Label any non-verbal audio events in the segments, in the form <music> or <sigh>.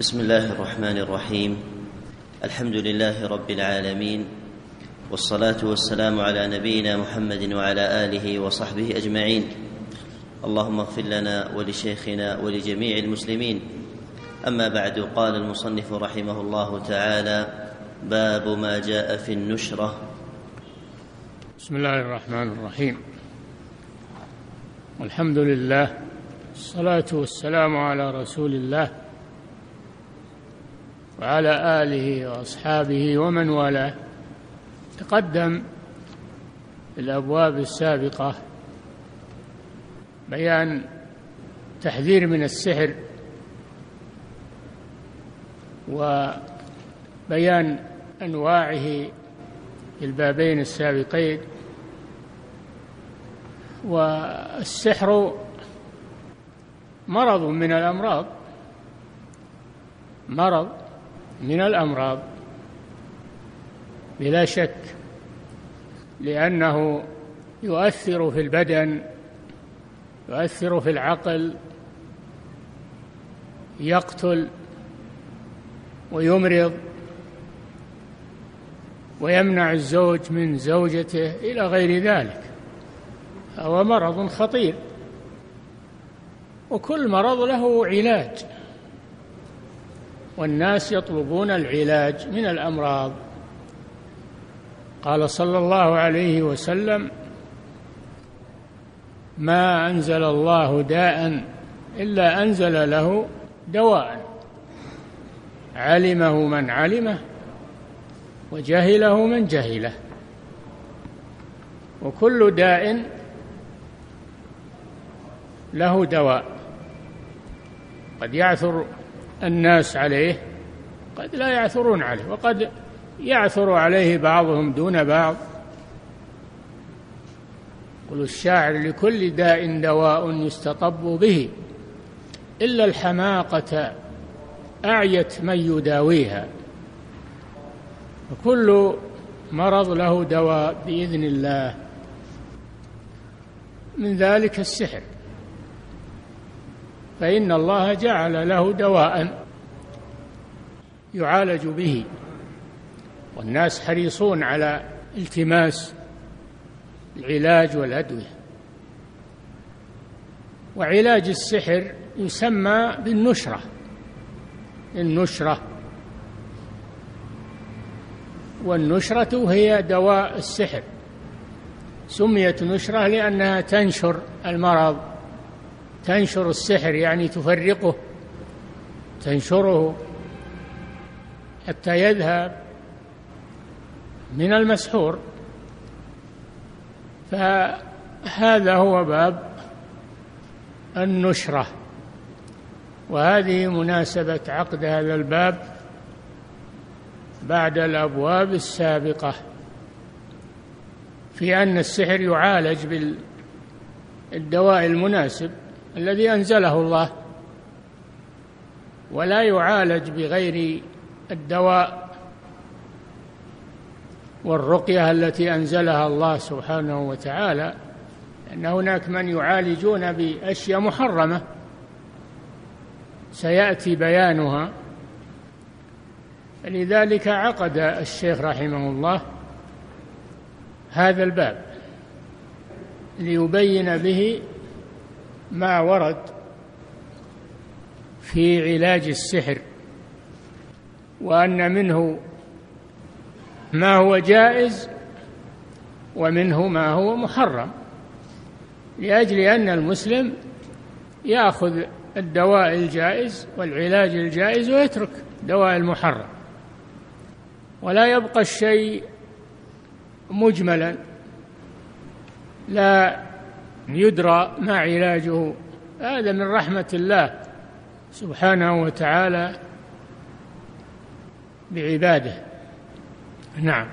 بسم الله الرحمن الرحيم. الحمد لله رب العالمين والصلاة والسلام على نبينا محمد وعلى آله وصحبه أجمعين. اللهم اغفر لنا ولشيخنا ولجميع المسلمين. أما بعد قال المصنف رحمه الله تعالى باب ما جاء في النشرة. بسم الله الرحمن الرحيم. والحمد لله الصلاه والسلام على رسول الله وعلى آله وأصحابه ومن والاه. تقدم في الأبواب السابقة بيان تحذير من السحر وبيان أنواعه في البابين السابقين. والسحر مرض من الأمراض مرض من الأمراض بلا شك لأنه يؤثر في البدن يؤثر في العقل يقتل ويمرض ويمنع الزوج من زوجته إلى غير ذلك. هو مرض خطير. وكل مرض له علاج. والناس يطلبون العلاج من الأمراض. قال صلى الله عليه وسلم ما أنزل الله داء إلا أنزل له دواء. علمه من علمه وجهله من جهله. وكل داء له دواء. قد يعثر الناس عليه قد لا يعثرون عليه وقد يعثر عليه بعضهم دون بعض. يقول الشاعر لكل داء دواء يستطب به إلا الحماقة أعيت من يداويها وكل مرض له دواء بإذن الله. من ذلك السحر. فإن الله جعل له دواء يعالج به. والناس حريصون على التماس العلاج والأدوية. وعلاج السحر يسمى بالنشرة. النشرة. والنشرة هي دواء السحر. سميت نشرة لأنها تنشر المرض. تنشر السحر يعني تفرقه تنشره حتى يذهب من المسحور. فهذا هو باب النشرة وهذه مناسبة عقد هذا الباب بعد الأبواب السابقة في أن السحر يعالج بالدواء المناسب. الذي أنزله الله. ولا يعالج بغير الدواء والرقية التي أنزلها الله سبحانه وتعالى. أن هناك من يعالجون بأشياء محرمة. سيأتي بيانها. لذلك عقد الشيخ رحمه الله هذا الباب ليبين به ما ورد في علاج السحر وأن منه ما هو جائز ومنه ما هو محرم لأجل أن المسلم يأخذ الدواء الجائز والعلاج الجائز ويترك دواء المحرم. ولا يبقى الشيء مجملا لا يدرى ما علاجه. هذا من رحمة الله سبحانه وتعالى بعباده. نعم.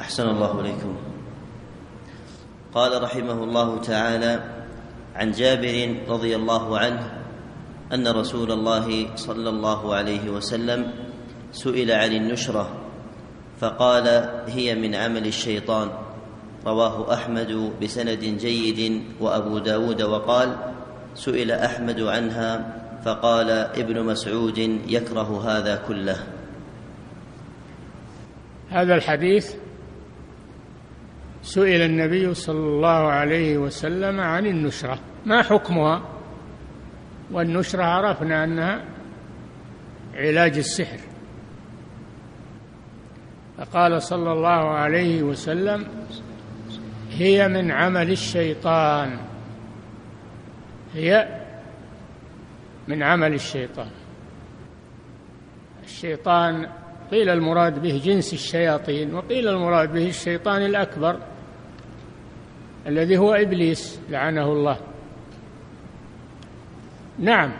أحسن الله إليكم. قال رحمه الله تعالى عن جابر رضي الله عنه أن رسول الله صلى الله عليه وسلم سئل عن النشرة فقال هي من عمل الشيطان. رواه أحمد بسند جيد وأبو داود وقال سئل أحمد عنها فقال ابن مسعود يكره هذا كله. هذا الحديث سئل النبي صلى الله عليه وسلم عن النشرة. ما حكمها؟ والنشرة عرفنا أنها علاج السحر. فقال صلى الله عليه وسلم هي من عمل الشيطان. هي من عمل الشيطان. الشيطان قيل المراد به جنس الشياطين وقيل المراد به الشيطان الأكبر الذي هو إبليس لعنه الله. نعم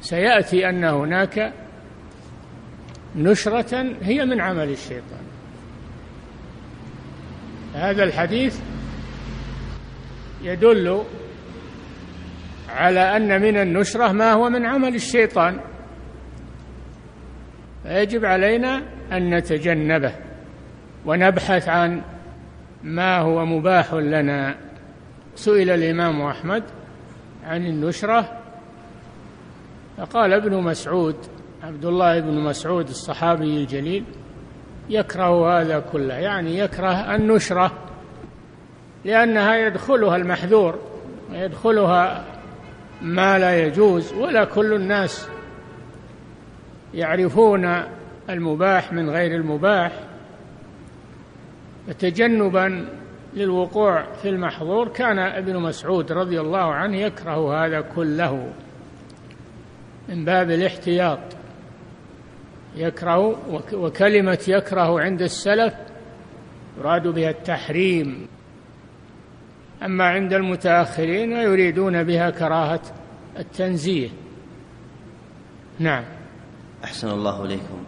سيأتي أن هناك نشرة هي من عمل الشيطان. هذا الحديث يدل على أن من النشرة ما هو من عمل الشيطان. فيجب علينا أن نتجنبه ونبحث عن ما هو مباح لنا. سئل الإمام أحمد عن النشرة فقال ابن مسعود عبد الله بن مسعود الصحابي الجليل يكره هذا كله يعني يكره النشرة لأنها يدخلها المحذور ويدخلها ما لا يجوز ولا كل الناس يعرفون المباح من غير المباح. فتجنبا للوقوع في المحظور كان ابن مسعود رضي الله عنه يكره هذا كله من باب الاحتياط. يكره وكلمة يكره عند السلف يراد بها التحريم. أما عند المتأخرين يريدون بها كراهة التنزيه. نعم. أحسن الله إليكم.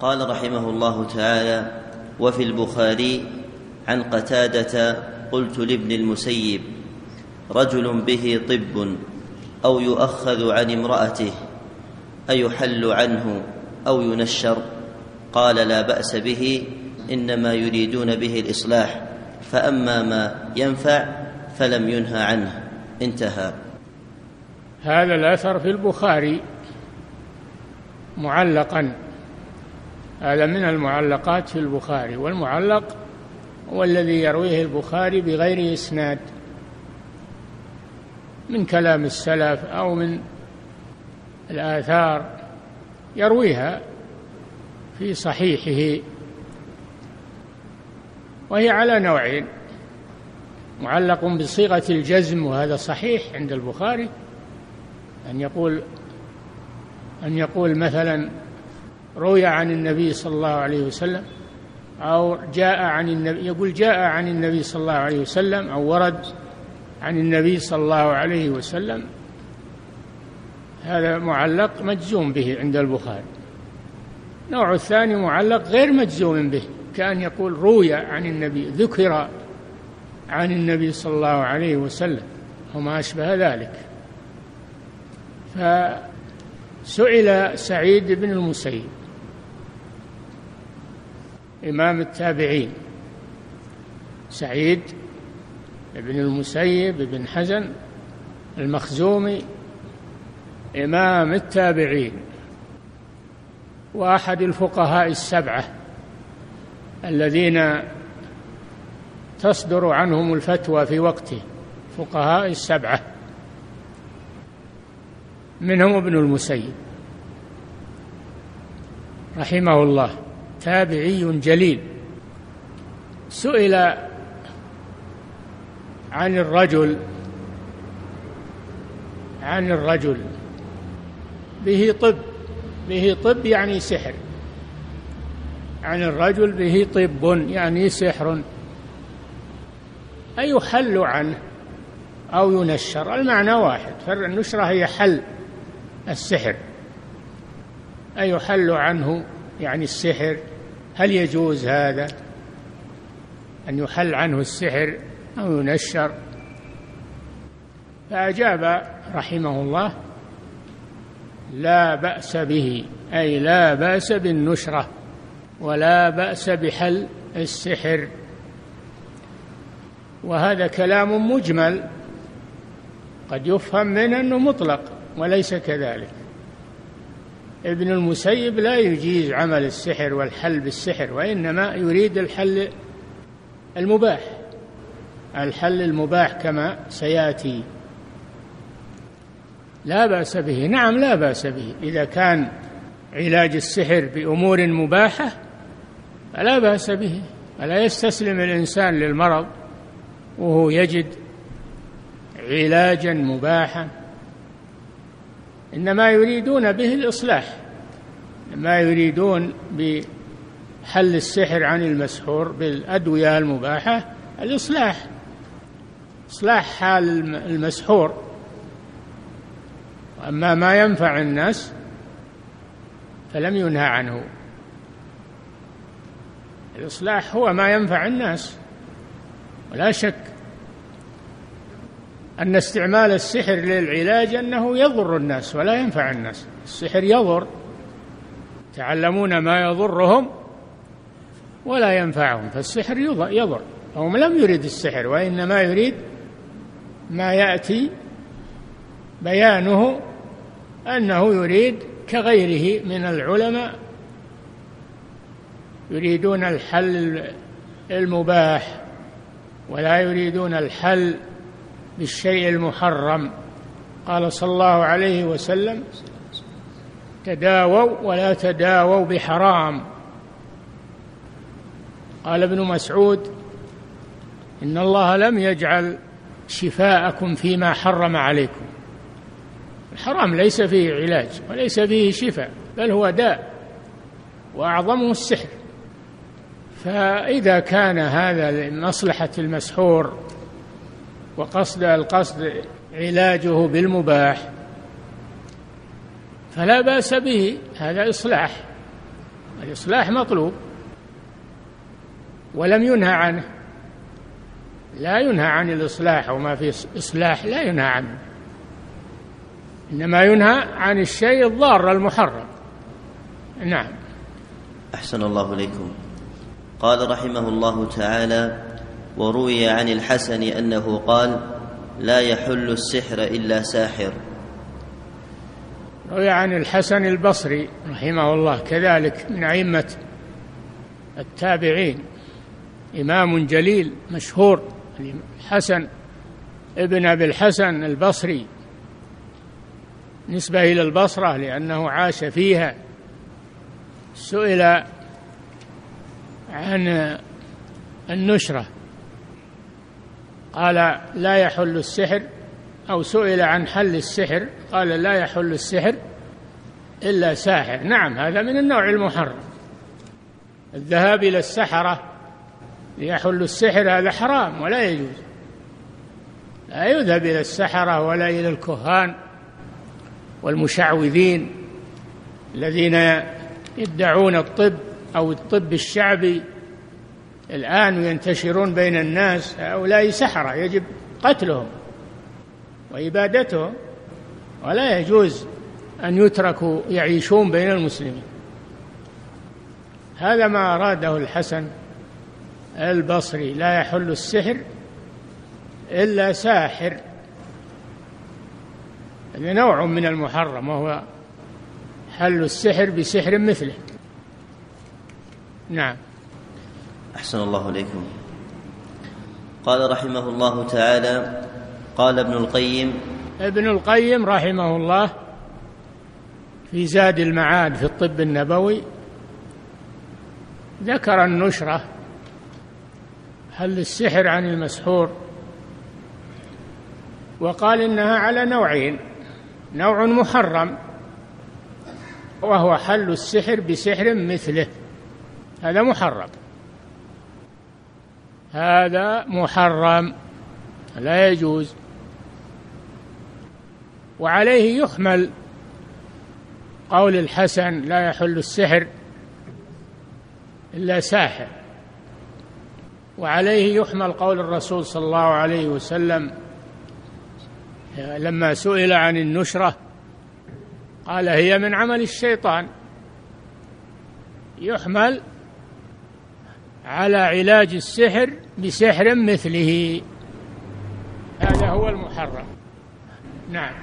قال رحمه الله تعالى وفي البخاري عن قتادة قلت لابن المسيب رجل به طب أو يؤخذ عن امرأته أيحل عنه؟ أو ينشر. قال لا بأس به إنما يريدون به الإصلاح فأما ما ينفع فلم ينهى عنه. انتهى. هذا الأثر في البخاري. معلقا. هذا من المعلقات في البخاري. والمعلق هو الذي يرويه البخاري بغير إسناد. من كلام السلف أو من الآثار. يرويها في صحيحه وهي على نوعين معلق بصيغة الجزم وهذا صحيح عند البخاري أن يقول أن يقول مثلا روي عن النبي صلى الله عليه وسلم أو جاء عن النبي يقول جاء عن النبي صلى الله عليه وسلم أو ورد عن النبي صلى الله عليه وسلم هذا معلق مجزوم به عند البخاري. النوع الثاني معلق غير مجزوم به كأن يقول روي عن النبي ذكر عن النبي صلى الله عليه وسلم وما أشبه ذلك. فسئل سعيد بن المسيب إمام التابعين سعيد بن المسيب بن حزن المخزومي إمام التابعين وأحد الفقهاء السبعة الذين تصدر عنهم الفتوى في وقته فقهاء السبعة. منهم ابن المسيب رحمه الله تابعي جليل. سئل عن الرجل عن الرجل به طب. به طب يعني سحر. عن الرجل به طب يعني سحر. أيحل عنه أو ينشر. المعنى واحد. فالنشرة هي حل السحر. أيحل عنه يعني السحر. هل يجوز هذا؟ أن يحل عنه السحر أو ينشر. فأجاب رحمه الله لا بأس به أي لا بأس بالنشرة ولا بأس بحل السحر. وهذا كلام مجمل قد يفهم منه أنه مطلق وليس كذلك. ابن المسيب لا يجيز عمل السحر والحل بالسحر وإنما يريد الحل المباح. الحل المباح كما سيأتي. لا بأس به. نعم لا بأس به. إذا كان علاج السحر بأمور مباحة فلا بأس به. فلا يستسلم الإنسان للمرض وهو يجد علاجا مباحا. إنما يريدون به الإصلاح. ما يريدون بحل السحر عن المسحور بالأدوية المباحة. الإصلاح إصلاح حال المسحور. واما ما ينفع الناس فلم ينهى عنه. الإصلاح هو ما ينفع الناس ولا شك أن استعمال السحر للعلاج أنه يضر الناس ولا ينفع الناس. السحر يضر تعلمون ما يضرهم ولا ينفعهم فالسحر يضر. هم لم يرد السحر وإنما يريد ما يأتي بيانه أنه يريد كغيره من العلماء يريدون الحل المباح ولا يريدون الحل بالشيء المحرم. قال صلى الله عليه وسلم تداووا ولا تداووا بحرام. قال ابن مسعود إن الله لم يجعل شفاءكم فيما حرم عليكم. الحرام ليس فيه علاج وليس فيه شفاء بل هو داء وأعظمه السحر. فإذا كان هذا لمصلحة المسحور وقصد القصد علاجه بالمباح فلا بأس به. هذا إصلاح الإصلاح مطلوب ولم ينهى عنه. لا ينهى عن الإصلاح وما في إصلاح لا ينهى عنه. إنما ينهى عن الشيء الضار المحرم. نعم. أحسن الله إليكم. قال رحمه الله تعالى وروي عن الحسن أنه قال لا يحل السحر إلا ساحر. روي عن الحسن البصري رحمه الله كذلك من أئمة التابعين. إمام جليل مشهور الحسن ابن أبي الحسن البصري. نسبة إلى البصرة لأنه عاش فيها. سئل عن النشرة. قال لا يحل السحر. أو سئل عن حل السحر. قال لا يحل السحر إلا ساحر. نعم هذا من النوع المحرم. الذهاب إلى السحرة ليحل السحر هذا حرام ولا يجوز. لا يذهب إلى السحرة ولا إلى الكهان. والمشعوذين الذين يدعون الطب أو الطب الشعبي الآن ينتشرون بين الناس هؤلاء سحرة يجب قتلهم وإبادتهم ولا يجوز أن يتركوا يعيشون بين المسلمين. هذا ما أراده الحسن البصري لا يحل السحر إلا ساحر. هذا نوع من المحرم وهو حل السحر بسحر مثله. نعم. أحسن الله إليكم. قال رحمه الله تعالى قال ابن القيم ابن القيم رحمه الله في زاد المعاد في الطب النبوي ذكر النشرة حل السحر عن المسحور وقال إنها على نوعين. نوع محرم وهو حل السحر بسحر مثله. هذا محرم. هذا محرم. لا يجوز. وعليه يحمل قول الحسن لا يحل السحر إلا ساحر. وعليه يحمل قول الرسول صلى الله عليه وسلم لما سئل عن النشرة قال هي من عمل الشيطان. يحمل على علاج السحر بسحر مثله. هذا هو المحرم. نعم.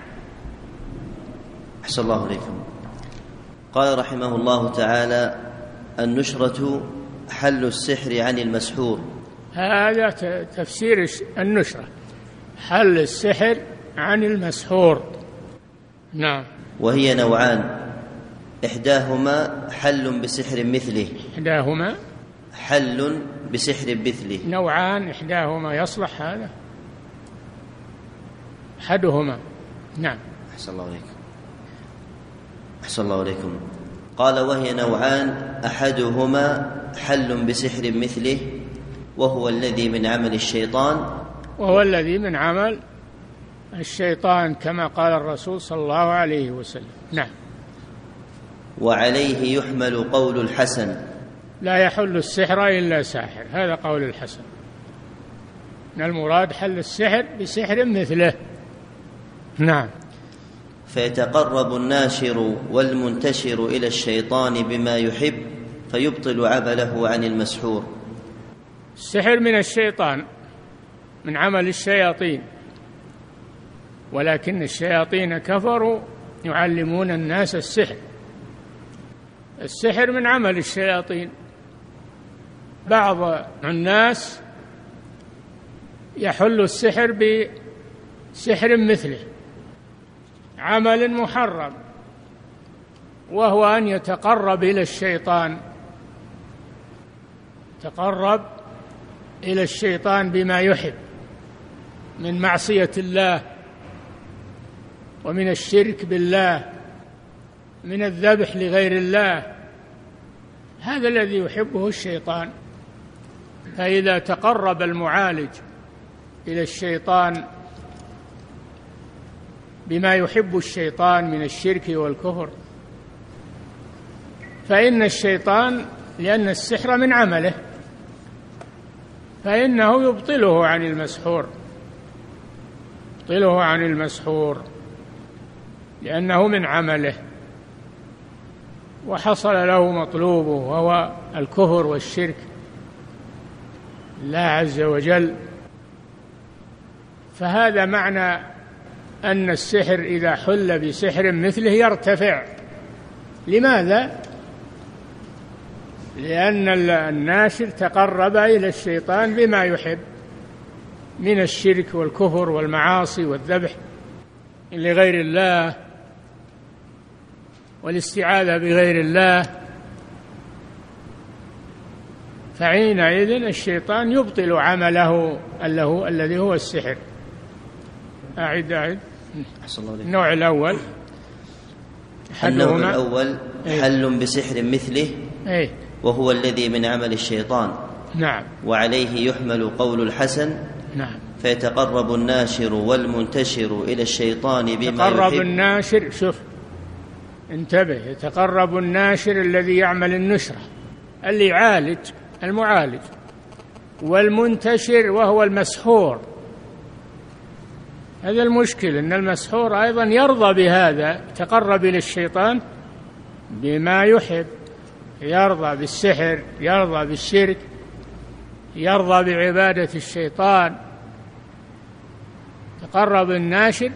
أحسن الله إليكم. قال رحمه الله تعالى النشرة حل السحر عن المسحور. هذا تفسير النشرة. حل السحر عن المسحور. نعم. وهي نوعان. إحداهما حل بسحر مثله. إحداهما. حل بسحر مثله نوعان إحداهما يصلح هذا. أحدهما. نعم. أحسن الله عليكم أحسن الله عليكم. قال وهي نوعان. أحدهما حل بسحر مثله وهو الذي من عمل الشيطان. وهو الذي من عمل الشيطان كما قال الرسول صلى الله عليه وسلم. نعم. وعليه يحمل قول الحسن. لا يحل السحر إلا ساحر. هذا قول الحسن. من المراد حل السحر بسحر مثله. نعم. فيتقرب الناشر والمنتشر إلى الشيطان بما يحب فيبطل عمله عن المسحور. السحر من الشيطان من عمل الشياطين. ولكن الشياطين كفروا يعلمون الناس السحر. السحر من عمل الشياطين. بعض الناس يحل السحر بسحر مثله عمل محرم وهو أن يتقرب إلى الشيطان. تقرب إلى الشيطان بما يحب من معصية الله ومن الشرك بالله من الذبح لغير الله. هذا الذي يحبه الشيطان. فإذا تقرب المعالج إلى الشيطان بما يحب الشيطان من الشرك والكفر. فإن الشيطان لأن السحر من عمله. فإنه يبطله عن المسحور. يبطله عن المسحور. لأنه من عمله. وحصل له مطلوبه وهو الكفر والشرك. الله عز وجل. فهذا معنى أن السحر إذا حل بسحر مثله يرتفع. لماذا؟ لأن الناشر تقرب إلى الشيطان بما يحب من الشرك والكفر والمعاصي والذبح لغير الله. والاستعاذة بغير الله فحينئذ الشيطان يبطل عمله الذي هو السحر. أعد أعد. النوع الأول. النوع الأول إيه. حل بسحر مثله أي وهو الذي من عمل الشيطان. نعم. وعليه يحمل قول الحسن نعم. فيتقرب الناشر والمنتشر إلى الشيطان بما يتقرب الناشر شوف انتبه يتقرب الناشر الذي يعمل النشرة اللي يعالج المعالج والمنتشر وهو المسحور. هذا المشكل إن المسحور أيضا يرضى بهذا تقرب إلى الشيطان بما يحب يرضى بالسحر يرضى بالشرك يرضى بعبادة الشيطان. تقرب الناشر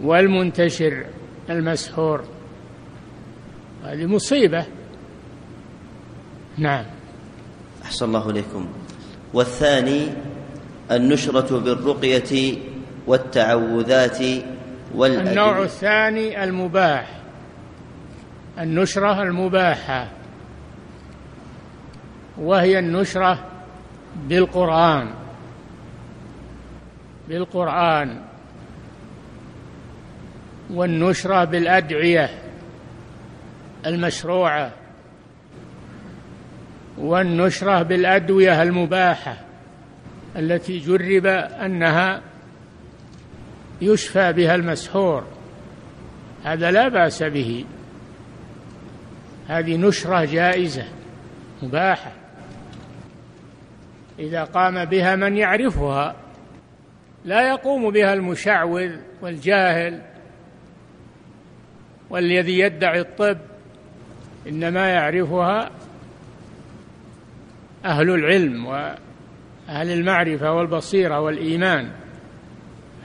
والمنتشر. المسحور. هذه مصيبة. نعم. أحسن الله إليكم. والثاني النشرة بالرقية والتعوذات والأدوية النوع الثاني المباح. النشرة المباحة. وهي النشرة بالقرآن. بالقرآن. والنشرة بالأدعية المشروعة والنشرة بالأدوية المباحة التي جرب أنها يشفى بها المسحور. هذا لا بأس به. هذه نشرة جائزة مباحة. إذا قام بها من يعرفها لا يقوم بها المشعوذ والجاهل والذي يدعي الطب إنما يعرفها أهل العلم أهل المعرفة والبصيرة والإيمان.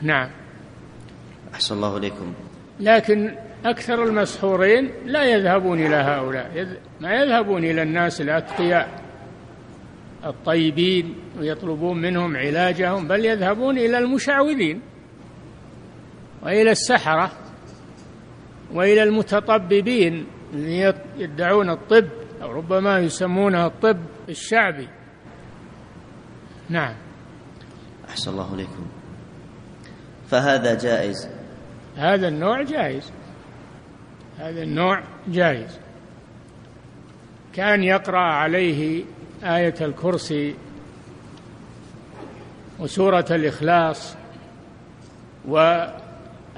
نعم. أحسن الله إليكم. لكن أكثر المسحورين لا يذهبون إلى هؤلاء. ما يذهبون إلى الناس الأتقياء الطيبين ويطلبون منهم علاجهم بل يذهبون إلى المشعوذين وإلى السحرة. وإلى المتطببين يدعون الطب أو ربما يسمونها الطب الشعبي. نعم. أحسن الله إليكم. فهذا جائز؟ هذا النوع جائز. هذا النوع جائز. كأن يقرأ عليه آية الكرسي وسورة الإخلاص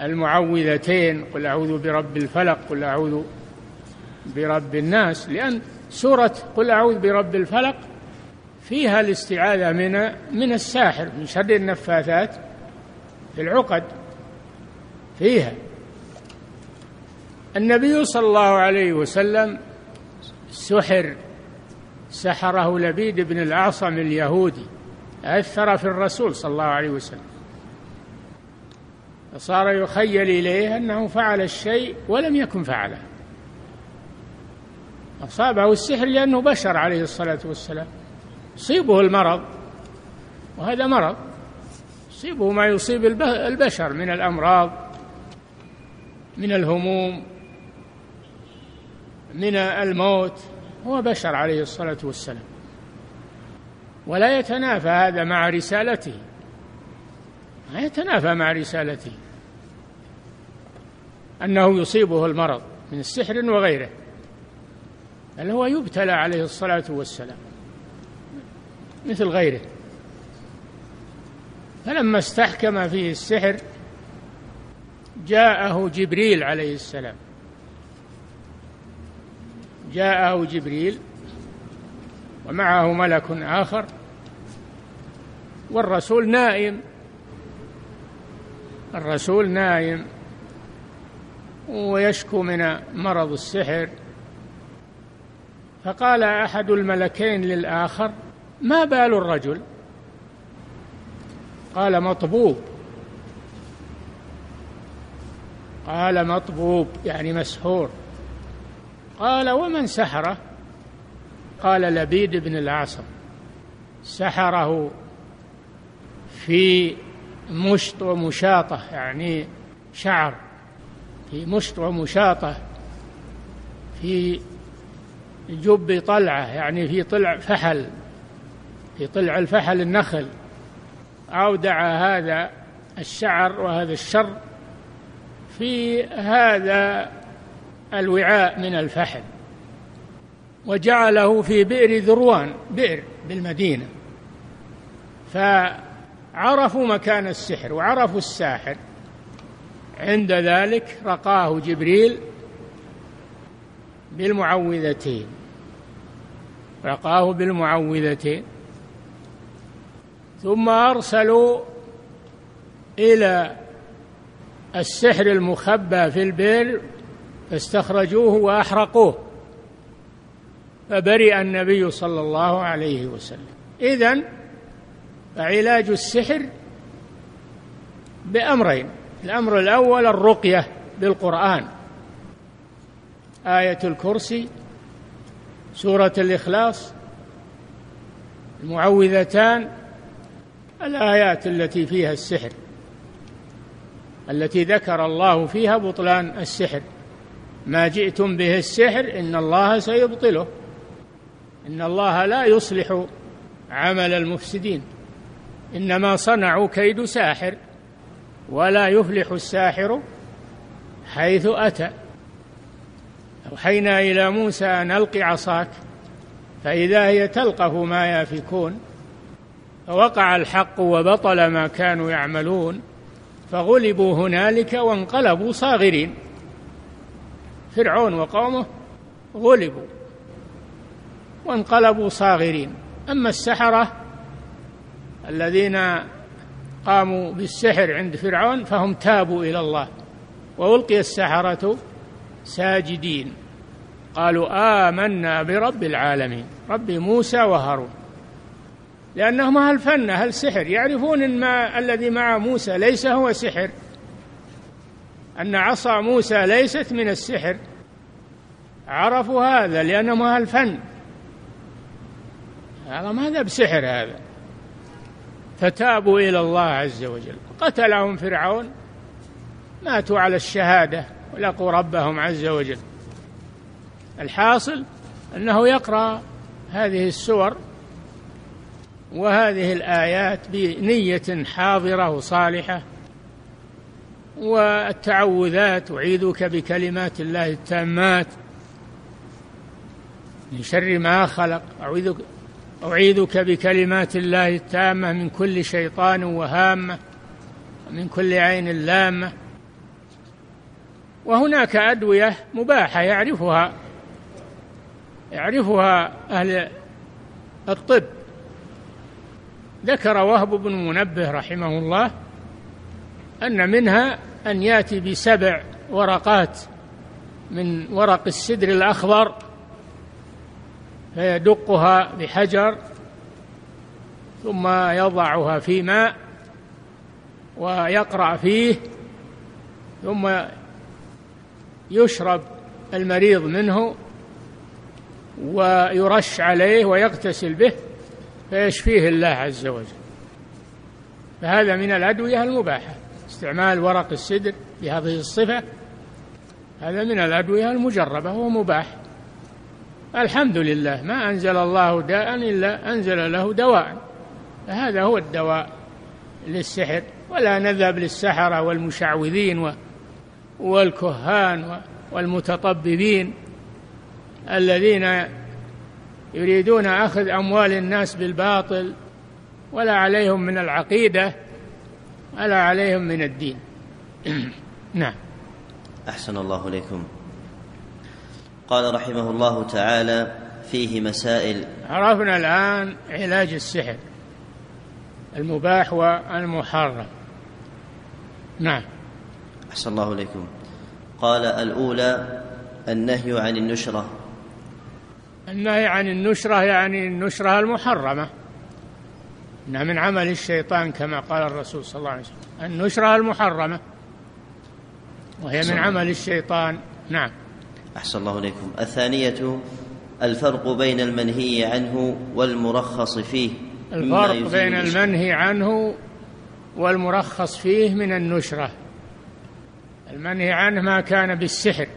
والمعوذتين قل أعوذ برب الفلق قل أعوذ برب الناس لأن سورة قل أعوذ برب الفلق فيها الاستعاذة من من الساحر من شر النفاثات في العقد فيها. النبي صلى الله عليه وسلم سحر سحره لبيد بن الأعصم اليهودي أثر في الرسول صلى الله عليه وسلم. فصار يخيل إليه أنه فعل الشيء ولم يكن فعله. أصابه السحر لأنه بشر عليه الصلاة والسلام. يصيبه المرض وهذا مرض. يصيبه ما يصيب البشر من الأمراض من الهموم من الموت. هو بشر عليه الصلاة والسلام. ولا يتنافى هذا مع رسالته. ما يتنافى مع رسالته. أنه يصيبه المرض من السحر وغيره. بل هو يبتلى عليه الصلاة والسلام مثل غيره. فلما استحكم فيه السحر جاءه جبريل عليه السلام. جاءه جبريل ومعه ملك آخر والرسول نائم الرسول نائم ويشكو من مرض السحر فقال أحد الملكين للآخر ما بال الرجل؟ قال مطبوب. قال مطبوب يعني مسحور. قال ومن سحره؟ قال لبيد بن الأعصم سحره في مشط ومشاطة يعني شعر. في مشط ومشاطة في جب طلعة يعني في طلع فحل في طلع الفحل النخل. أودع هذا الشعر وهذا الشر في هذا الوعاء من الفحل. وجعله في بئر ذروان بئر بالمدينة. فعرفوا مكان السحر وعرفوا الساحر. عند ذلك رقاه جبريل بالمعوذتين. رقاه بالمعوذتين. ثم أرسلوا إلى السحر المخبى في البئر فاستخرجوه وأحرقوه. فبرئ النبي صلى الله عليه وسلم. إذن فعلاج السحر بأمرين. الأمر الأول الرقية بالقرآن. آية الكرسي سورة الإخلاص المعوذتان الآيات التي فيها السحر التي ذكر الله فيها بطلان السحر. ما جئتم به السحر إن الله سيبطله. إن الله لا يصلح عمل المفسدين. إنما صنعوا كيد ساحر ولا يفلح الساحر حيث أتى. أوحينا إلى موسى أن ألق عصاك فإذا هي تلقف ما يافكون. فوقع الحق وبطل ما كانوا يعملون فغلبوا هنالك وانقلبوا صاغرين. فرعون وقومه غلبوا وانقلبوا صاغرين. أما السحرة الذين قاموا بالسحر عند فرعون فهم تابوا إلى الله. وألقي السحرة ساجدين. قالوا آمنا برب العالمين. رب موسى وهارون. لأنهم أهل فن أهل سحر. يعرفون إن ما الذي مع موسى ليس هو سحر. أن عصا موسى ليست من السحر. عرفوا هذا لأنهم أهل فن. هذا ماذا بسحر هذا؟ فتابوا إلى الله عز وجل. قتلهم فرعون ماتوا على الشهادة ولقوا ربهم عز وجل. الحاصل أنه يقرأ هذه السور وهذه الآيات بنية حاضرة وصالحة والتعوذات أعيذك بكلمات الله التامات من شر ما خلق أعوذك أعيذك بكلمات الله التامة من كل شيطان وهامة ومن كل عين لامة وهناك أدوية مباحة يعرفها يعرفها أهل الطب. ذكر وهب بن منبه رحمه الله أن منها أن يأتي بسبع ورقات من ورق السدر الأخضر فيدقها بحجر ثم يضعها في ماء ويقرأ فيه ثم يشرب المريض منه ويرش عليه ويغتسل به فيشفيه الله عز وجل. فهذا من الأدوية المباحة استعمال ورق السدر بهذه الصفة. هذا من الأدوية المجربة وهو مباح الحمد لله ما أنزل الله داء إلا أنزل له دواء. فهذا هو الدواء للسحر ولا نذهب للسحرة والمشعوذين والكهان والمتطببين الذين يريدون أخذ أموال الناس بالباطل ولا عليهم من العقيدة ولا عليهم من الدين. <clears throat> نعم. أحسن الله إليكم. قال رحمه الله تعالى فيه مسائل. عرفنا الآن علاج السحر المباح والمحرم. نعم. أحسن الله إليكم. قال الأولى النهي عن النشرة. النهي عن النشرة يعني النشرة المحرمة. إنها من عمل الشيطان كما قال الرسول صلى الله عليه وسلم. النشرة المحرمة. وهي من عمل الشيطان. نعم. أحسن الله إليكم. الثانية الفرق بين المنهي عنه والمرخص فيه الفرق بين المنهي عنه والمرخص فيه من النشرة. المنهي عنه ما كان بالسحر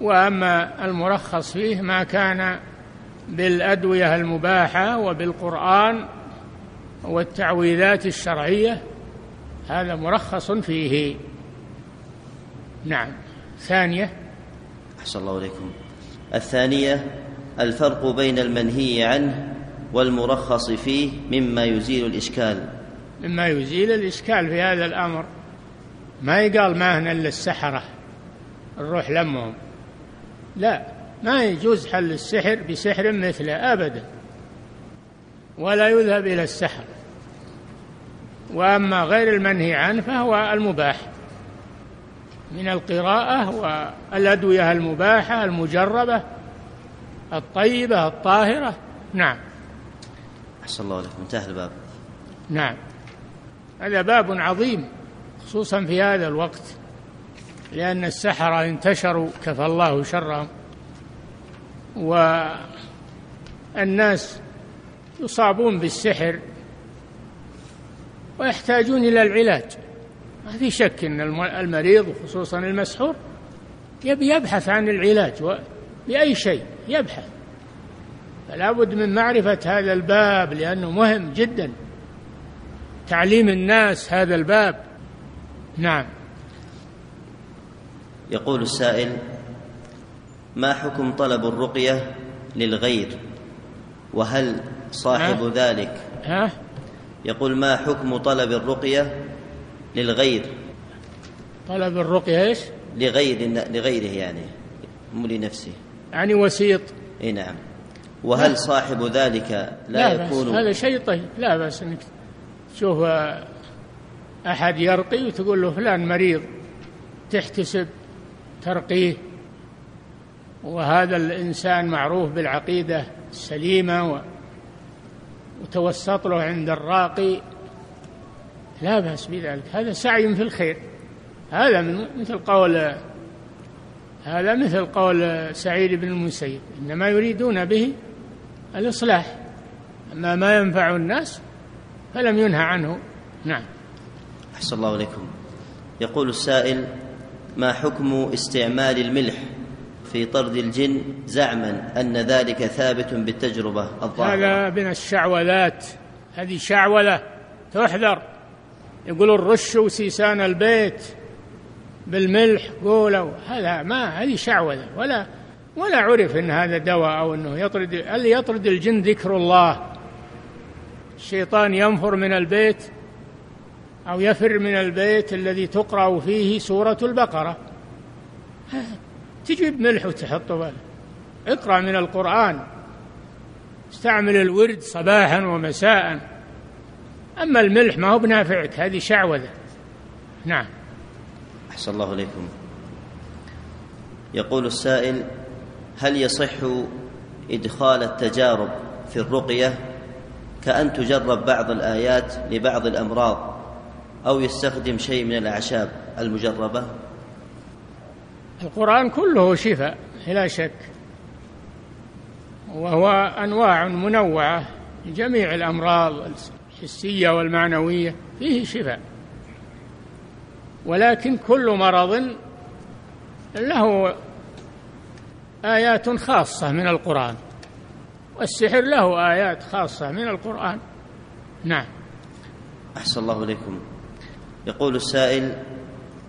وأما المرخص فيه ما كان بالأدوية المباحة وبالقرآن والتعويذات الشرعية هذا مرخص فيه. نعم. ثانية. أحسن الله إليكم. الثانية الفرق بين المنهي عنه والمرخص فيه مما يزيل الإشكال. مما يزيل الإشكال في هذا الأمر. ما يقال ما هنا إلا السحرة نروح لمهم. لا ما يجوز حل السحر بسحر مثله أبدا ولا يذهب إلى السحر. وأما غير المنهي عنه فهو المباح. من القراءة والأدوية المباحة المجربة الطيبة الطاهرة. نعم. أحسن الله لكم انتهى الباب. نعم. هذا باب عظيم خصوصا في هذا الوقت لأن السحرة انتشروا كفى الله شرهم. والناس يصابون بالسحر ويحتاجون إلى العلاج. ما في شك أن المريض وخصوصا المسحور يبي يبحث عن العلاج بأي شيء يبحث. فلا بد من معرفة هذا الباب لأنه مهم جدا. تعليم الناس هذا الباب. نعم. يقول السائل ما حكم طلب الرقية للغير؟ وهل صاحب ها؟ ذلك؟ ها؟ يقول ما حكم طلب الرقية للغير. طلب الرقية إيش؟ لغير لغيره يعني مو لنفسه. يعني وسيط. إي نعم. وهل صاحب ذلك لا, لا يكون؟ بس هذا شيء طيب. لا بس إنك تشوف أحد يرقي وتقول له فلان مريض تحتسب ترقيه. وهذا الإنسان معروف بالعقيدة السليمة وتوسط له عند الراقي لا بأس بذلك. هذا سعي في الخير. هذا من مثل قول هذا مثل قول سعيد بن المسيب. إنما يريدون به الإصلاح. أما ما ينفع الناس فلم ينهى عنه. نعم. أحسن الله إليكم. يقول السائل ما حكم استعمال الملح في طرد الجن زعما أن ذلك ثابت بالتجربة الظاهرة؟ هذا من الشعوذات. هذه شعوذة تحذر. يقولون رشوا سيسان البيت بالملح قولوا. هذا ما هذه شعوذة. ولا ولا عرف إن هذا دواء أو إنه يطرد اللي يطرد الجن ذكر الله؟ الشيطان ينفر من البيت أو يفر من البيت الذي تقرأ فيه سورة البقرة. تجيب ملح وتحطه. اقرأ من القرآن. استعمل الورد صباحا ومساء. أما الملح ما هو بنافعك هذه شعوذة. نعم. أحسن الله إليكم. يقول السائل هل يصح إدخال التجارب في الرقية كأن تجرب بعض الآيات لبعض الأمراض أو يستخدم شيء من الأعشاب المجربة؟ القرآن كله شفاء لا شك. وهو أنواع منوعة لجميع الأمراض. الحسية والمعنوية فيه شفاء. ولكن كل مرض له آيات خاصة من القرآن والسحر له آيات خاصة من القرآن. نعم. أحسن الله إليكم. يقول السائل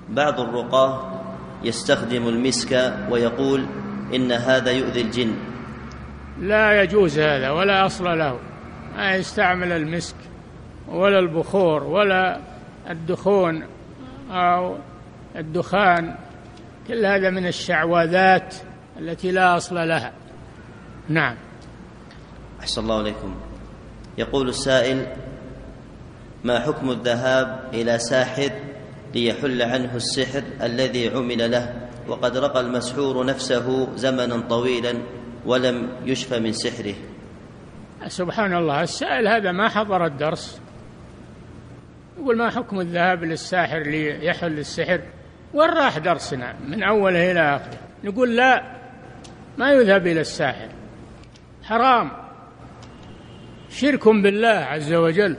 بعض الرقاة يستخدم المسك ويقول إن هذا يؤذي الجن. لا يجوز هذا ولا أصل له. ما يستعمل المسك. ولا البخور ولا الدخون أو الدخان كل هذا من الشعوذات التي لا أصل لها. نعم. أحسن الله عليكم. يقول السائل ما حكم الذهاب إلى ساحر ليحل عنه السحر الذي عمل له؟ وقد رقى المسحور نفسه زمنا طويلا ولم يشف من سحره. سبحان الله السائل هذا ما حضر الدرس. يقول ما حكم الذهاب للساحر ليحل السحر؟ وين راح درسنا؟ من أوله إلى آخره. نقول لا ما يذهب إلى الساحر. حرام. شرك بالله عز وجل.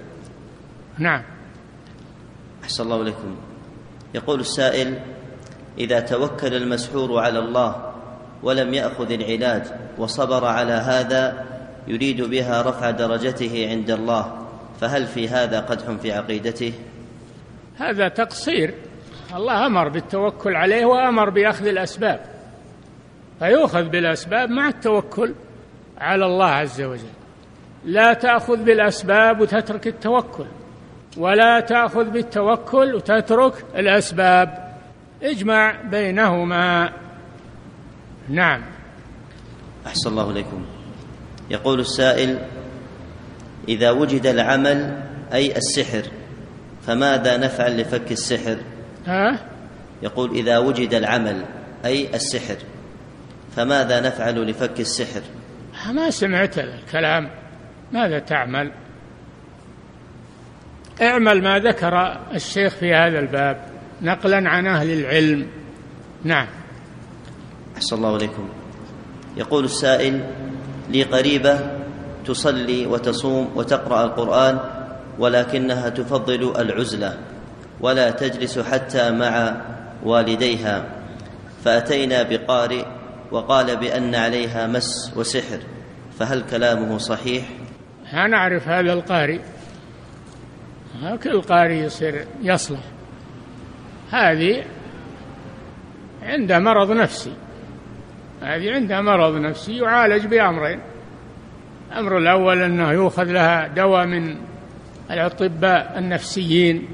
نعم. أحسن الله إليكم. يقول السائل إذا توكل المسحور على الله ولم يأخذ العلاج وصبر على هذا يريد بها رفع درجته عند الله. فهل في هذا قدح في عقيدته؟ هذا تقصير. الله أمر بالتوكل عليه وأمر بأخذ الأسباب. فيؤخذ بالأسباب مع التوكل على الله عز وجل. لا تأخذ بالأسباب وتترك التوكل ولا تأخذ بالتوكل وتترك الأسباب. اجمع بينهما. نعم. أحسن الله إليكم. يقول السائل إذا وجد العمل أي السحر فماذا نفعل لفك السحر؟ ها؟ يقول إذا وجد العمل أي السحر. فماذا نفعل لفك السحر؟ ما سمعت الكلام. ماذا تعمل؟ اعمل ما ذكر الشيخ في هذا الباب نقلا عن أهل العلم. نعم. أحسن الله إليكم. يقول السائل لي قريبة تصلي وتصوم وتقرأ القرآن ولكنها تفضل العزلة ولا تجلس حتى مع والديها. فأتينا بقارئ وقال بأن عليها مس وسحر فهل كلامه صحيح؟ ها نعرف هذا القارئ. كل قارئ يصير يصلح. هذه عنده مرض نفسي هذه عندها مرض نفسي يعالج بأمرين. الأمر الأول أنه يؤخذ لها دواء من الأطباء النفسيين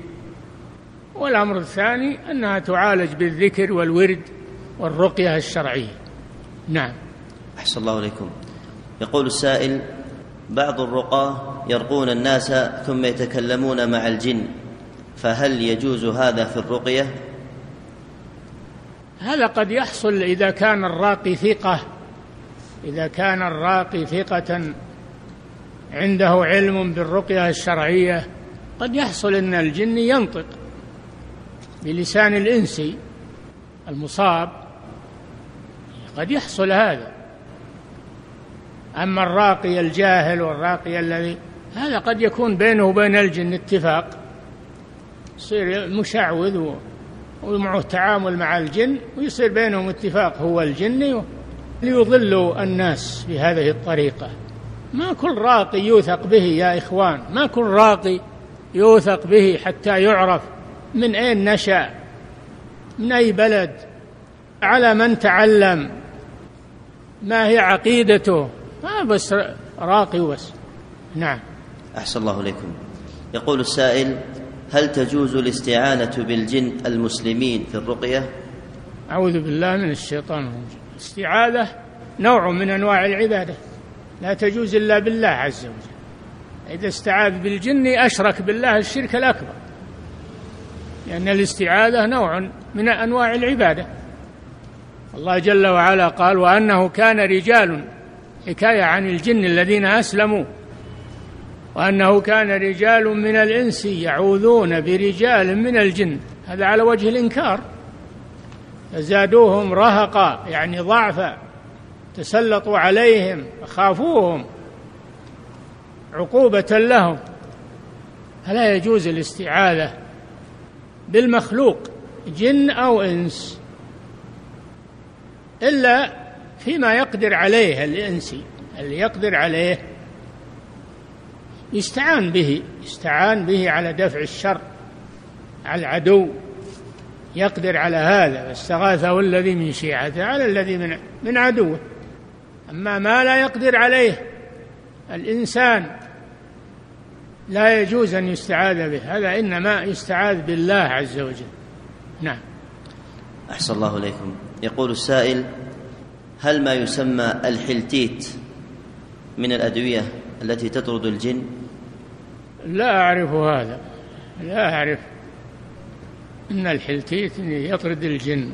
والأمر الثاني أنها تعالج بالذكر والورد والرقية الشرعية. نعم. أحسن الله عليكم يقول السائل بعض الرقاة يرقون الناس ثم يتكلمون مع الجن فهل يجوز هذا في الرقية؟ هذا قد يحصل إذا كان الراقي ثقة إذا كان الراقي ثقة عنده علم بالرقية الشرعية قد يحصل أن الجن ينطق بلسان الإنسي المصاب. قد يحصل هذا. أما الراقي الجاهل والراقي الذي هذا قد يكون بينه وبين الجن اتفاق. يصير مشعوذ ومعه تعامل مع الجن ويصير بينهم اتفاق هو الجني ليضلوا الناس بهذه الطريقة. ما كل راقي يوثق به يا إخوان ما كل راقي يوثق به حتى يعرف من أين نشأ من أي بلد على من تعلم ما هي عقيدته. ما بس راقي وبس. نعم. أحسن الله إليكم. يقول السائل هل تجوز الاستعانة بالجن المسلمين في الرقية؟ أعوذ بالله من الشيطان الرجيم. الاستعاذة نوع من أنواع العبادة. لا تجوز إلا بالله عز وجل. إذا استعاذ بالجن أشرك بالله الشرك الأكبر. لأن الاستعاذة نوع من أنواع العبادة. الله جل وعلا قال وأنه كان رجال حكاية عن الجن الذين أسلموا. وأنه كان رجال من الإنس يعوذون برجال من الجن. هذا على وجه الإنكار. فزادوهم رهقا يعني ضعفا. تسلطوا عليهم خافوهم عقوبة لهم. فلا يجوز الاستعاذة بالمخلوق جن أو إنس إلا فيما يقدر عليه الإنسي اللي يقدر عليه يستعان به يستعان به على دفع الشر على العدو. يقدر على هذا فاستغاثه الذي من شيعته على الذي من من عدوه. أما ما لا يقدر عليه الإنسان لا يجوز أن يستعاذ به. هذا إنما يستعاذ بالله عز وجل. نعم. أحسن الله إليكم. يقول السائل هل ما يسمى الحلتيت من الأدوية التي تطرد الجن؟ لا أعرف هذا. لا أعرف أن الحلتيت يطرد الجن.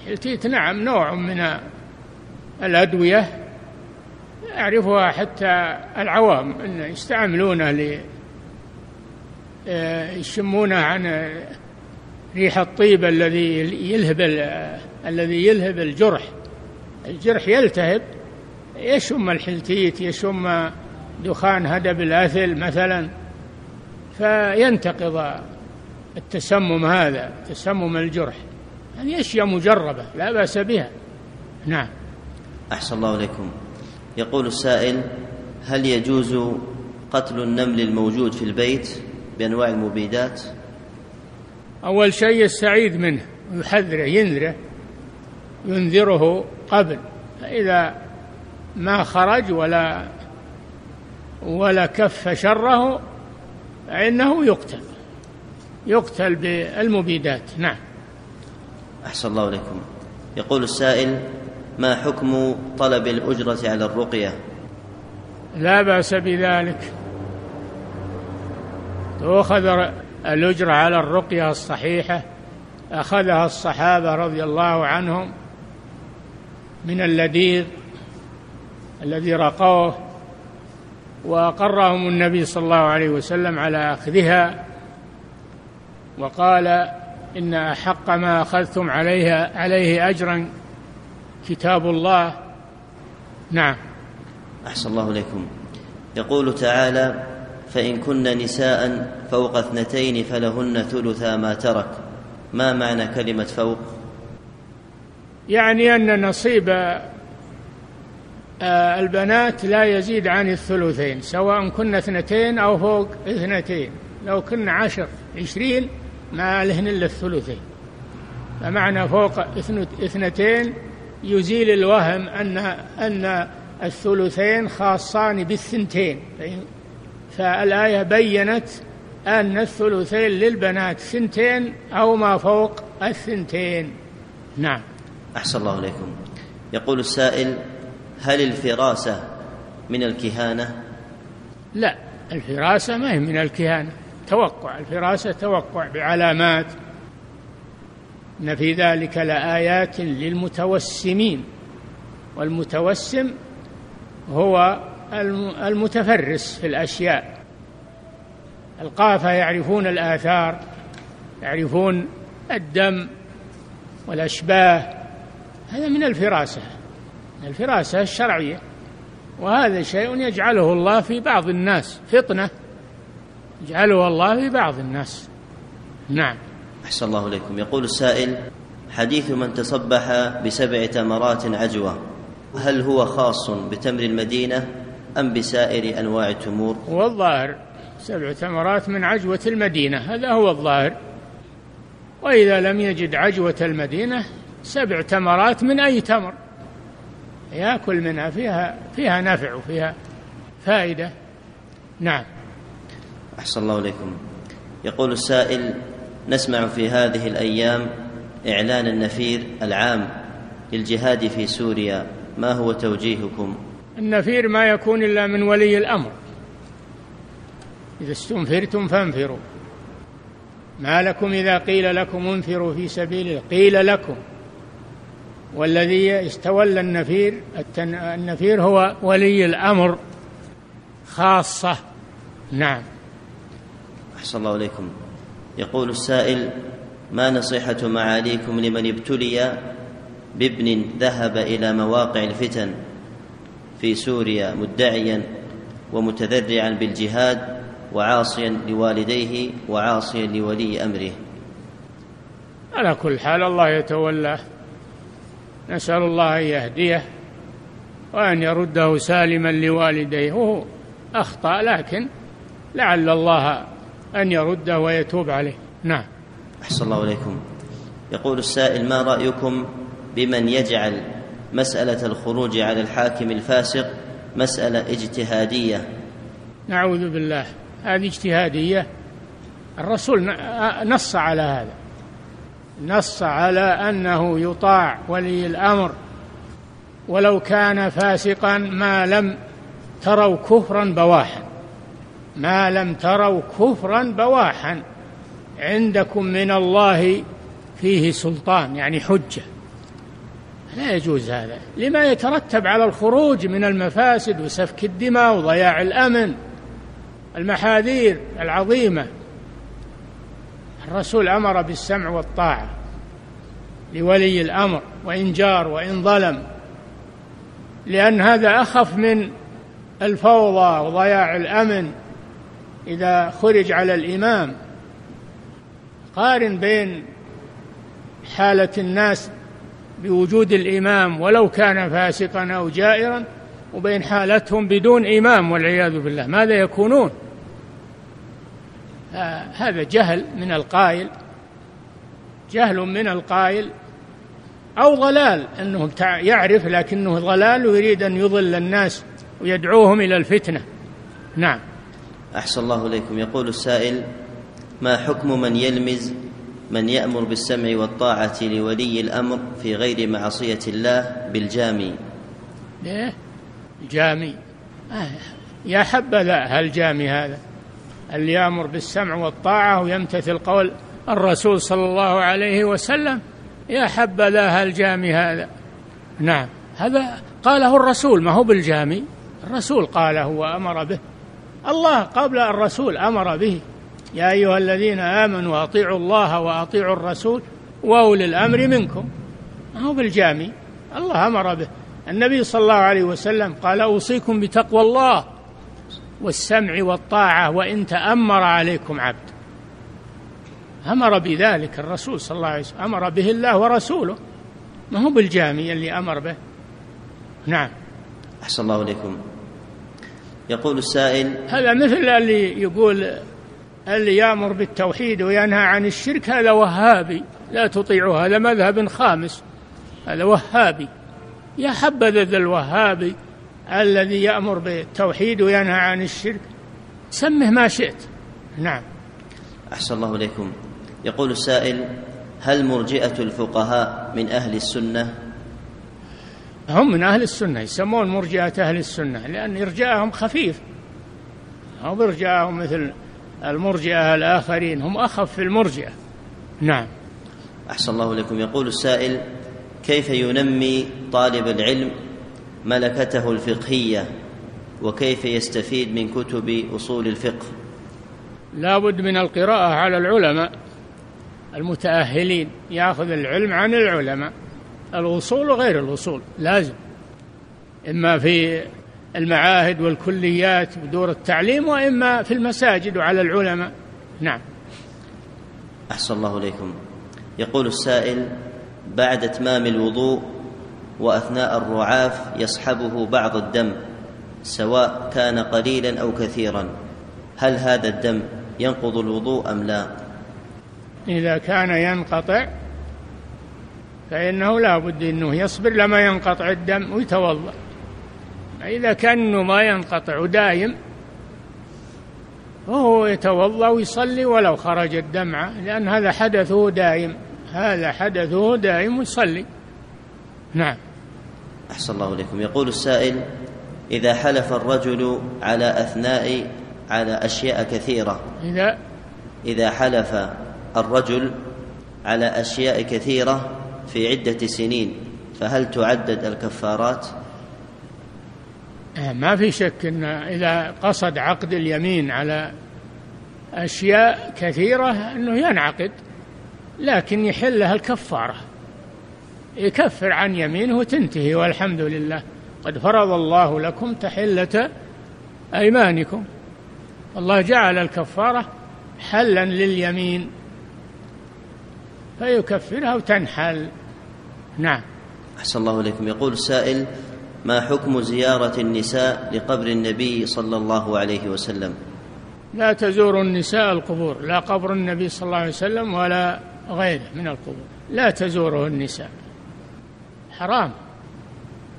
الحلتيت نعم نوع من الأدوية يعرفها حتى العوام أن يستعملونه ل يشمونه عن ريح الطيب الذي يلهب الذي يلهب الجرح. الجرح يلتهب يشم الحلتيت يشم دخان هدب الأثل مثلا فينتقض التسمم هذا تسمم الجرح. يعني أشياء مجربة لا بأس بها. نعم. أحسن الله إليكم. يقول السائل هل يجوز قتل النمل الموجود في البيت بأنواع المبيدات؟ أول شيء يستعيذ منه ويحذره ينذره ينذره قبل فإذا ما خرج ولا ولا كف شره فإنه يقتل يقتل بالمبيدات. نعم. أحسن الله إليكم. يقول السائل ما حكم طلب الأجرة على الرقية؟ لا بأس بذلك. تؤخذ الأجرة على الرقية الصحيحة أخذها الصحابة رضي الله عنهم من اللذيذ الذي رقوه وأقرهم النبي صلى الله عليه وسلم على أخذها وقال إن أحق ما أخذتم عليها عليه أجرا كتاب الله. نعم. أحسن الله إليكم. يقول تعالى فإن كن نساء فوق اثنتين فلهن ثلثا ما ترك. ما معنى كلمة فوق؟ يعني أن نصيب آه، البنات لا يزيد عن الثلثين سواء كنا اثنتين أو فوق اثنتين. لو كنا عشر عشرين ما لهن إلا الثلثين. فمعنى فوق اثنتين يزيل الوهم أن أن الثلثين خاصان بالثنتين. فالآية بينت أن الثلثين للبنات ثنتين أو ما فوق الثنتين. نعم. أحسن الله إليكم يقول السائل هل الفراسة من الكهانة؟ لا الفراسة ما هي من الكهانة. توقع الفراسة توقع بعلامات. إن في ذلك لآيات للمتوسمين والمتوسم هو المتفرس في الأشياء. القافة يعرفون الآثار يعرفون الدم والأشباه هذا من الفراسة الفراسة الشرعية وهذا شيء يجعله الله في بعض الناس فطنة يجعله الله في بعض الناس. نعم. أحسن الله إليكم. يقول السائل حديث من تصبح بسبع تمرات عجوة هل هو خاص بتمر المدينة أم بسائر أنواع التمور؟ هو الظاهر سبع تمرات من عجوة المدينة هذا هو الظاهر. وإذا لم يجد عجوة المدينة سبع تمرات من أي تمر؟ يأكل منها فيها فيها نفع وفيها فائدة. نعم. أحسن الله إليكم. يقول السائل نسمع في هذه الأيام إعلان النفير العام للجهاد في سوريا. ما هو توجيهكم؟ النفير ما يكون إلا من ولي الأمر. إذا استنفرتم فانفروا. ما لكم إذا قيل لكم انفروا في سبيل الله؟ قيل لكم. والذي استولى النفير النفير هو ولي الأمر خاصة. نعم. أحسن الله إليكم. يقول السائل ما نصيحة معاليكم لمن ابتلي بابن ذهب إلى مواقع الفتن في سوريا مدعيا ومتذرعا بالجهاد وعاصيا لوالديه وعاصيا لولي أمره على كل حال الله يتولاه نسأل الله أن يهديه وأن يرده سالما لوالديه. وهو أخطأ لكن لعل الله أن يرده ويتوب عليه. نعم. أحسن الله إليكم. يقول السائل ما رأيكم بمن يجعل مسألة الخروج على الحاكم الفاسق مسألة اجتهادية؟ نعوذ بالله. هذه اجتهادية. الرسول نص على هذا. نص على أنه يطاع ولي الأمر. ولو كان فاسقا ما لم تروا كفرا بواحا. ما لم تروا كفرا بواحا. عندكم من الله فيه سلطان يعني حجة. لا يجوز هذا. لما يترتب على الخروج من المفاسد وسفك الدماء وضياع الأمن المحاذير العظيمة. الرسول أمر بالسمع والطاعة لولي الأمر وان جار وإن ظلم لأن هذا أخف من الفوضى وضياع الأمن. إذا خرج على الإمام قارن بين حالة الناس بوجود الإمام ولو كان فاسقا أو جائرا وبين حالتهم بدون إمام والعياذ بالله. ماذا يكونون؟ آه هذا جهل من القائل. جهل من القائل أو ضلال أنه يعرف لكنه ضلال ويريد أن يضل الناس ويدعوهم إلى الفتنة. نعم. أحسن الله إليكم. يقول السائل ما حكم من يلمز من يأمر بالسمع والطاعة لولي الأمر في غير معصية الله بالجامي؟ ليه؟ جامي آه، يا حبذا هالجامي هذا؟ اللي يأمر بالسمع والطاعة ويمتثل قول الرسول صلى الله عليه وسلم؟ يا حبذا هالجامي هذا؟ نعم. هذا قاله الرسول ما هو بالجامي؟ الرسول قاله وأمر به. الله قبل الرسول أمر به. يا أيها الذين آمنوا أطيعوا الله وأطيعوا الرسول وأولي الأمر منكم. هو بالجامي؟ الله أمر به. النبي صلى الله عليه وسلم قال أوصيكم بتقوى الله والسمع والطاعة وإن تأمر عليكم عبد. أمر بذلك الرسول صلى الله عليه وسلم. أمر به الله ورسوله. ما هو بالجامي اللي أمر به؟ نعم. أحسن الله إليكم. يقول السائل هذا مثل اللي يقول اللي يأمر بالتوحيد وينهى عن الشرك هذا وهابي لا تطيعه هذا مذهب خامس هذا وهابي. يا حبذا ذا الوهابي الذي يأمر بالتوحيد وينهى عن الشرك. سمه ما شئت. نعم. أحسن الله إليكم. يقول السائل هل مرجئة الفقهاء من أهل السنة هم من أهل السنة يسمون مرجئة أهل السنة لأن إرجاءهم خفيف. أو بإرجاءهم مثل المرجئة الآخرين هم أخف في المرجئة. نعم. أحسن الله إليكم. يقول السائل كيف ينمي طالب العلم ملكته الفقهية؟ وكيف يستفيد من كتب أصول الفقه؟ لا بد من القراءة على العلماء المتأهلين يأخذ العلم عن العلماء. الوصول وغير الوصول لازم. إما في المعاهد والكليات ودور التعليم وإما في المساجد وعلى العلماء. نعم. أحسن الله إليكم. يقول السائل بعد إتمام الوضوء وأثناء الرعاف يصحبه بعض الدم سواء كان قليلا أو كثيرا هل هذا الدم ينقض الوضوء أم لا؟ إذا كان ينقطع فإنه لا بد أنه يصبر لما ينقطع الدم ويتوضأ. إذا كان ما ينقطع دايم فهو يتوضأ ويصلي ولو خرج الدمعة لأن هذا حدثه دائم هذا حدثه دائم ويصلي. نعم. أحسن الله إليكم. يقول السائل إذا حلف الرجل على أثناء على أشياء كثيرة. إذا إذا حلف الرجل على أشياء كثيرة في عدة سنين فهل تعدد الكفارات؟ آه، ما في شك إن إذا قصد عقد اليمين على أشياء كثيرة إنه ينعقد لكن يحلها الكفارة. يكفر عن يمينه وتنتهي والحمد لله. قد فرض الله لكم تحلة أيمانكم. الله جعل الكفارة حلا لليمين فيكفرها وتنحل. نعم. أحسن الله إليكم. يقول السائل ما حكم زيارة النساء لقبر النبي صلى الله عليه وسلم؟ لا تزور النساء القبور لا قبر النبي صلى الله عليه وسلم ولا غيره من القبور. لا تزوره النساء. حرام.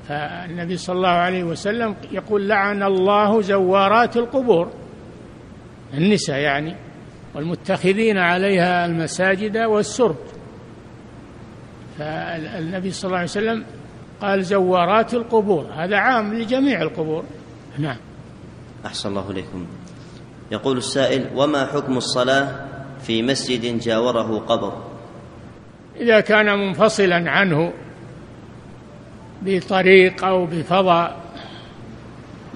فالنبي صلى الله عليه وسلم يقول لعن الله زوارات القبور. النساء يعني والمتخذين عليها المساجد والسرب فالنبي صلى الله عليه وسلم قال زوارات القبور هذا عام لجميع القبور. نعم. أحسن الله إليكم. يقول السائل وما حكم الصلاة في مسجد جاوره قبر؟ إذا كان منفصلا عنه بطريق أو بفضاء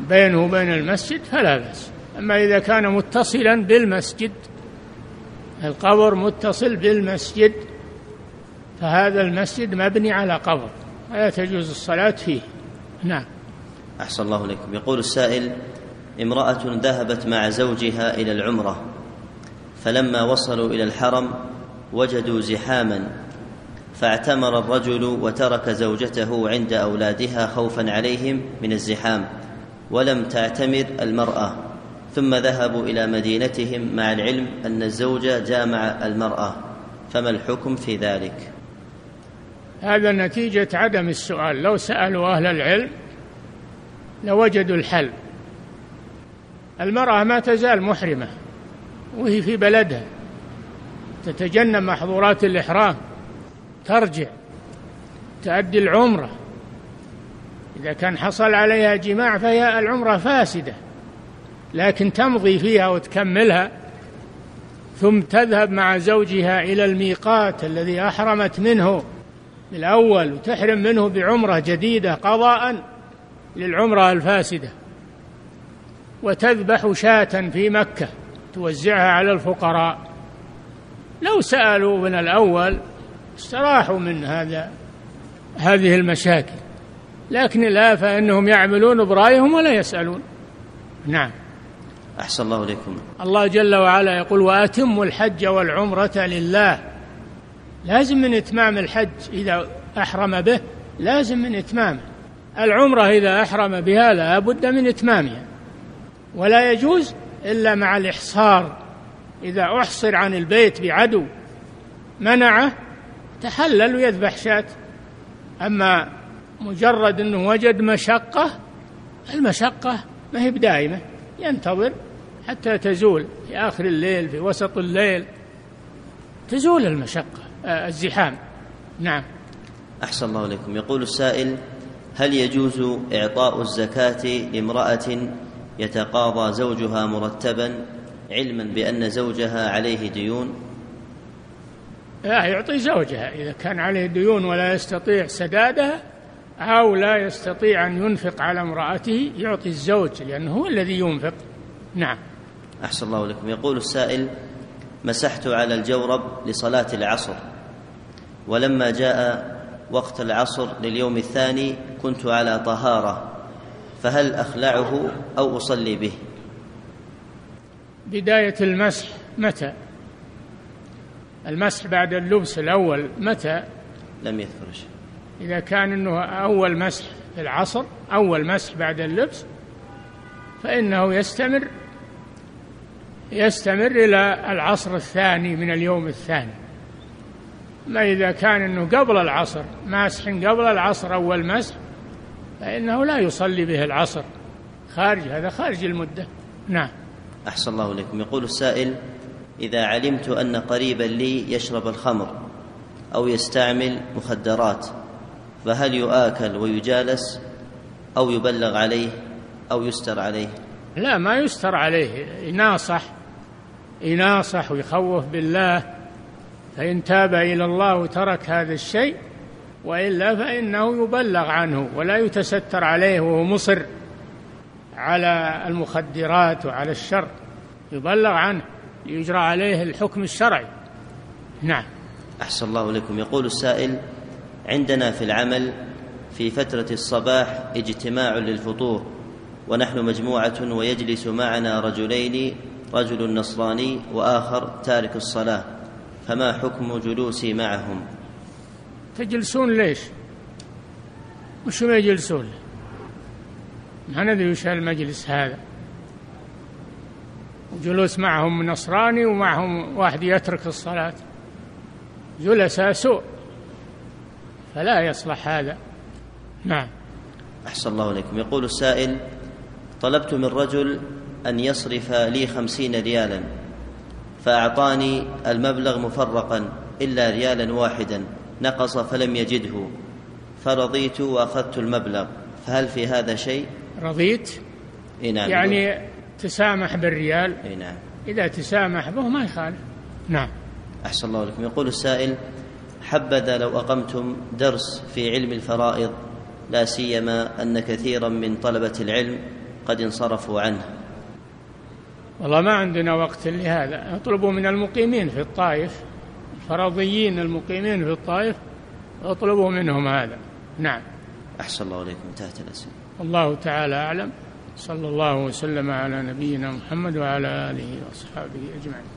بينه وبين المسجد فلا بأس. أما إذا كان متصلا بالمسجد القبر متصل بالمسجد فهذا المسجد مبني على قبر لا تجوز الصلاة فيه. نعم. أحسن الله إليكم. يقول السائل امرأة ذهبت مع زوجها إلى العمرة فلما وصلوا إلى الحرم وجدوا زحاما فاعتمر الرجل وترك زوجته عند أولادها خوفا عليهم من الزحام ولم تعتمر المرأة. ثم ذهبوا إلى مدينتهم مع العلم أن الزوج جامع المرأة فما الحكم في ذلك؟ هذا نتيجة عدم السؤال. لو سألوا أهل العلم لوجدوا الحل. المرأة ما تزال محرمة وهي في بلدها. تتجنب محظورات الإحرام ترجع تؤدي العمرة. إذا كان حصل عليها جماع فهي العمرة فاسدة لكن تمضي فيها وتكملها ثم تذهب مع زوجها إلى الميقات الذي أحرمت منه. الأول وتحرم منه بعمرة جديدة قضاء للعمرة الفاسدة. وتذبح شاة في مكة توزعها على الفقراء. لو سألوا من الأول استراحوا من هذا هذه المشاكل. لكن الآفة أنهم يعملون برأيهم ولا يسألون. نعم. أحسن الله إليكم. الله جل وعلا يقول وأتموا الحج والعمرة لله. لازم من إتمام الحج إذا أحرم به لازم من إتمامه العمرة إذا أحرم بها لا بد من إتمامها. ولا يجوز إلا مع الإحصار. إذا أحصر عن البيت بعدو منعه تحلل ويذبح شاة. أما مجرد أنه وجد مشقة المشقة ما هي بدائمة ينتظر حتى تزول في آخر الليل في وسط الليل تزول المشقة. الزحام. نعم. أحسن الله إليكم يقول السائل هل يجوز إعطاء الزكاة لامرأة يتقاضى زوجها مرتبا علما بأن زوجها عليه ديون؟ لا يعطي زوجها. إذا كان عليه ديون ولا يستطيع سدادها أو لا يستطيع أن ينفق على امرأته يعطي الزوج لأنه هو الذي ينفق. نعم. أحسن الله لكم يقول السائل مسحت على الجورب لصلاة العصر. ولما جاء وقت العصر لليوم الثاني كنت على طهارة فهل أخلعه أو أصلي به؟ بداية المسح متى؟ المسح بعد اللبس الأول متى؟ لم يذكر شيء. إذا كان أنه أول مسح في العصر أول مسح بعد اللبس فإنه يستمر يستمر إلى العصر الثاني من اليوم الثاني. ما إذا كان أنه قبل العصر ماسح قبل العصر أول مسح فإنه لا يصلي به العصر. خارج هذا خارج المدة. نعم. أحسن الله إليكم. يقول السائل إذا علمت أن قريبا لي يشرب الخمر أو يستعمل مخدرات فهل يؤاكل ويجالس أو يبلغ عليه أو يستر عليه؟ لا ما يستر عليه. يناصح يناصح ويخوف بالله. فإن تاب إلى الله وترك هذا الشيء وإلا فإنه يبلغ عنه ولا يتستر عليه وهو مصر على المخدرات وعلى الشر يبلغ عنه يجرى عليه الحكم الشرعي. نعم. أحسن الله إليكم. يقول السائل عندنا في العمل في فترة الصباح اجتماع للفطور ونحن مجموعة ويجلس معنا رجلين رجل نصراني وآخر تارك الصلاة. فما حكم جلوسي معهم؟ تجلسون ليش؟ وش ما يجلسون؟ ما ندري وش المجلس هذا. جلوس معهم نصراني ومعهم واحد يترك الصلاة. جلساء سوء. فلا يصلح هذا. نعم. أحسن الله إليكم. يقول السائل طلبت من رجل أن يصرف لي خمسين ريالا. فأعطاني المبلغ مفرقا إلا ريالا واحدا نقص فلم يجده. فرضيت وأخذت المبلغ. فهل في هذا شيء؟ رضيت؟ نعم. يعني تسامح بالريال؟ إيه نعم. إذا تسامح به ما يخالف. نعم. أحسن الله لكم. يقول السائل حبذا لو أقمتم درس في علم الفرائض لا سيما أن كثيرا من طلبة العلم قد انصرفوا عنه. والله ما عندنا وقت لهذا. اطلبوا من المقيمين في الطائف الفرضيين المقيمين في الطائف اطلبوا منهم هذا. نعم. أحسن الله إليكم. انتهت الأسئلة. الله تعالى أعلم. صلى الله وسلم على نبينا محمد وعلى آله وأصحابه أجمعين.